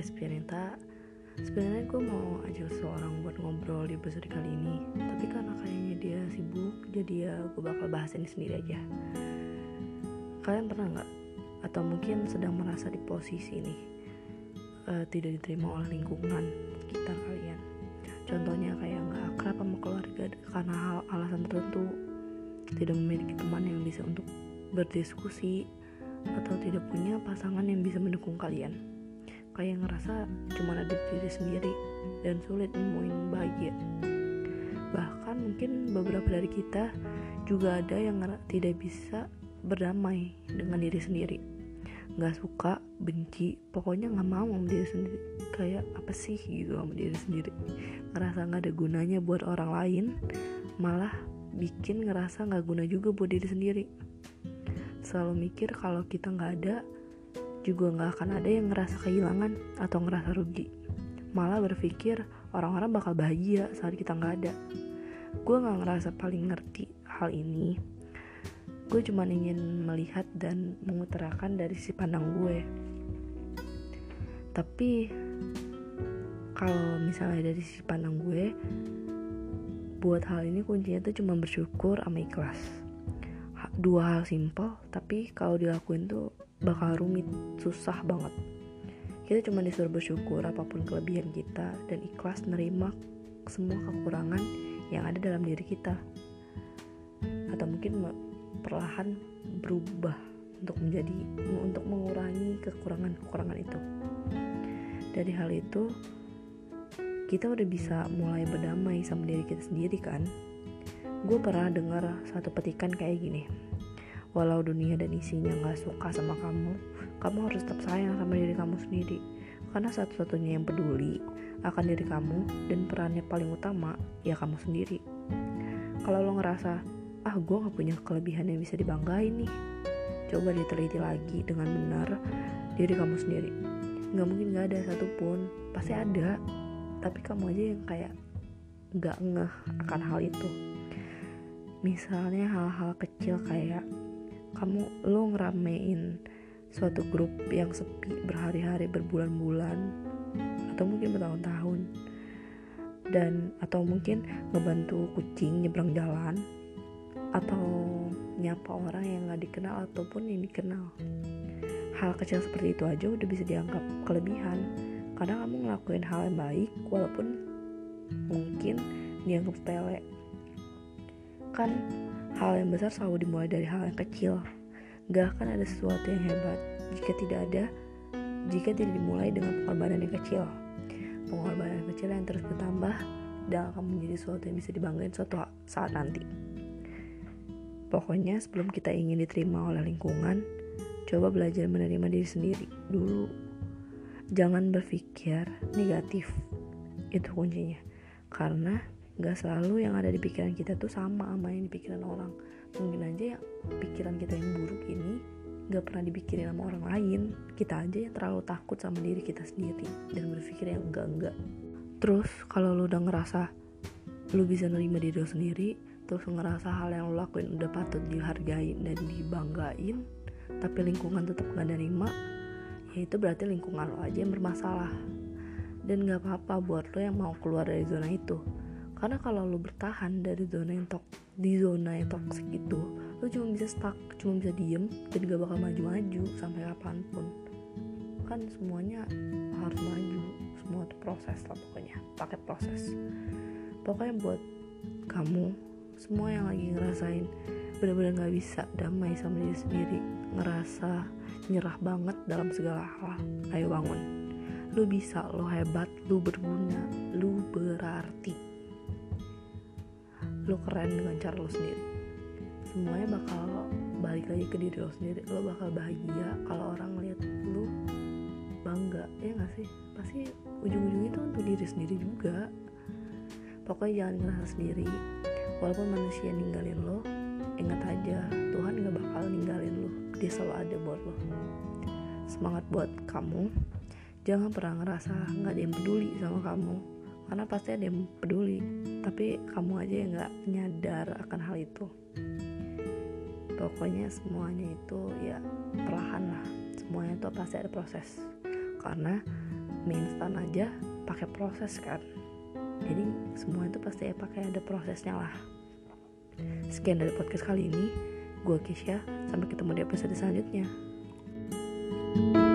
podcast Pianeta Sebenarnya gue mau ajak seorang buat ngobrol di episode kali ini. Tapi karena kayaknya dia sibuk Jadi ya gue bakal bahas ini sendiri aja. Kalian pernah nggak? Atau mungkin sedang merasa di posisi ini uh, Tidak diterima oleh lingkungan sekitar kalian? Contohnya kayak nggak akrab sama keluarga Karena hal alasan tertentu. Tidak memiliki teman yang bisa untuk berdiskusi atau tidak punya pasangan yang bisa mendukung kalian kayak ngerasa cuma ada diri sendiri dan sulit nemuin bahagia. Bahkan mungkin beberapa dari kita juga ada yang tidak bisa berdamai dengan diri sendiri. Nggak suka benci pokoknya nggak mau sama diri sendiri. Kayak apa sih gitu sama diri sendiri? Ngerasa nggak ada gunanya buat orang lain malah bikin ngerasa nggak guna juga buat diri sendiri. Selalu mikir kalau kita nggak ada juga nggak akan ada yang ngerasa kehilangan atau ngerasa rugi. Malah berpikir orang-orang bakal bahagia saat kita nggak ada. Gue nggak ngerasa paling ngerti hal ini. Gue cuma ingin melihat dan mengutarakan dari sisi pandang gue. Tapi kalau misalnya dari sisi pandang gue buat hal ini kuncinya tuh cuma bersyukur sama ikhlas dua hal simpel tapi kalau dilakuin tuh bakal rumit susah banget. Kita cuma disuruh bersyukur apa pun kelebihan kita dan ikhlas nerima semua kekurangan yang ada dalam diri kita. Atau mungkin perlahan berubah untuk menjadi untuk mengurangi kekurangan-kekurangan itu. Dari hal itu kita udah bisa mulai berdamai sama diri kita sendiri kan gue pernah dengar satu petikan kayak gini Walau dunia dan isinya gak suka sama kamu, kamu harus tetap sayang sama diri kamu sendiri. Karena satu-satunya yang peduli akan diri kamu dan perannya paling utama ya kamu sendiri. Kalau lo ngerasa, ah gue gak punya kelebihan yang bisa dibanggain nih, coba diteliti lagi dengan benar diri kamu sendiri. Gak mungkin gak ada satupun, pasti ada. Tapi kamu aja yang kayak gak ngeh akan hal itu. Misalnya hal-hal kecil kayak kamu lo ngeramein suatu grup yang sepi berhari-hari berbulan-bulan atau mungkin bertahun-tahun dan atau mungkin ngebantu kucing nyebrang jalan atau nyapa orang yang nggak dikenal ataupun yang dikenal. Hal kecil seperti itu aja udah bisa dianggap kelebihan. Karena kamu ngelakuin hal yang baik walaupun mungkin dianggap sepele kan Hal yang besar selalu dimulai dari hal yang kecil. Gak akan ada sesuatu yang hebat jika tidak ada jika tidak dimulai dengan pengorbanan yang kecil. Pengorbanan kecil yang terus bertambah dan akan menjadi sesuatu yang bisa dibanggain suatu saat nanti. Pokoknya sebelum kita ingin diterima oleh lingkungan, coba belajar menerima diri sendiri dulu. Jangan berpikir negatif. Itu kuncinya. Karena Gak selalu yang ada di pikiran kita tuh sama sama yang di pikiran orang. Mungkin aja ya pikiran kita yang buruk ini gak pernah dipikirin sama orang lain. Kita aja yang terlalu takut sama diri kita sendiri dan berpikir yang enggak-enggak terus kalau lu udah ngerasa lu bisa nerima diri lu sendiri terus ngerasa hal yang lu lakuin udah patut dihargain dan dibanggain tapi lingkungan tetap gak nerima ya itu berarti lingkungan lo aja yang bermasalah. Dan gak apa-apa buat lo yang mau keluar dari zona itu karena kalau lo bertahan dari zona yang tok di zona yang toxic itu lo cuma bisa stuck cuma bisa diem dan gak bakal maju-maju sampai kapan pun. Kan semuanya harus maju semua itu proses lah pokoknya pakai proses. Pokoknya buat kamu semua yang lagi ngerasain benar-benar nggak bisa damai sama diri sendiri ngerasa nyerah banget dalam segala hal. Ayo bangun. Lu bisa lo hebat lu berguna lu berarti lo keren dengan cara lo sendiri. Semuanya bakal balik lagi ke diri lo sendiri. Lo bakal bahagia kalau orang lihat lo bangga. Ya gak sih? Pasti ujung-ujungnya itu untuk diri sendiri juga. Pokoknya jangan ngerasa sendiri. Walaupun manusia ninggalin lo ingat aja Tuhan gak bakal ninggalin lo dia selalu ada buat lo semangat buat kamu. Jangan pernah ngerasa nggak ada yang peduli sama kamu karena pasti ada yang peduli. Tapi kamu aja yang nggak nyadar akan hal itu. Pokoknya semuanya itu ya perlahan lah. Semuanya itu pasti ada proses. Karena mie instan aja pakai proses kan. Jadi semua itu pasti ya pakai ada prosesnya lah. Sekian dari podcast kali ini. Gue Kisha sampai ketemu di episode selanjutnya. thank you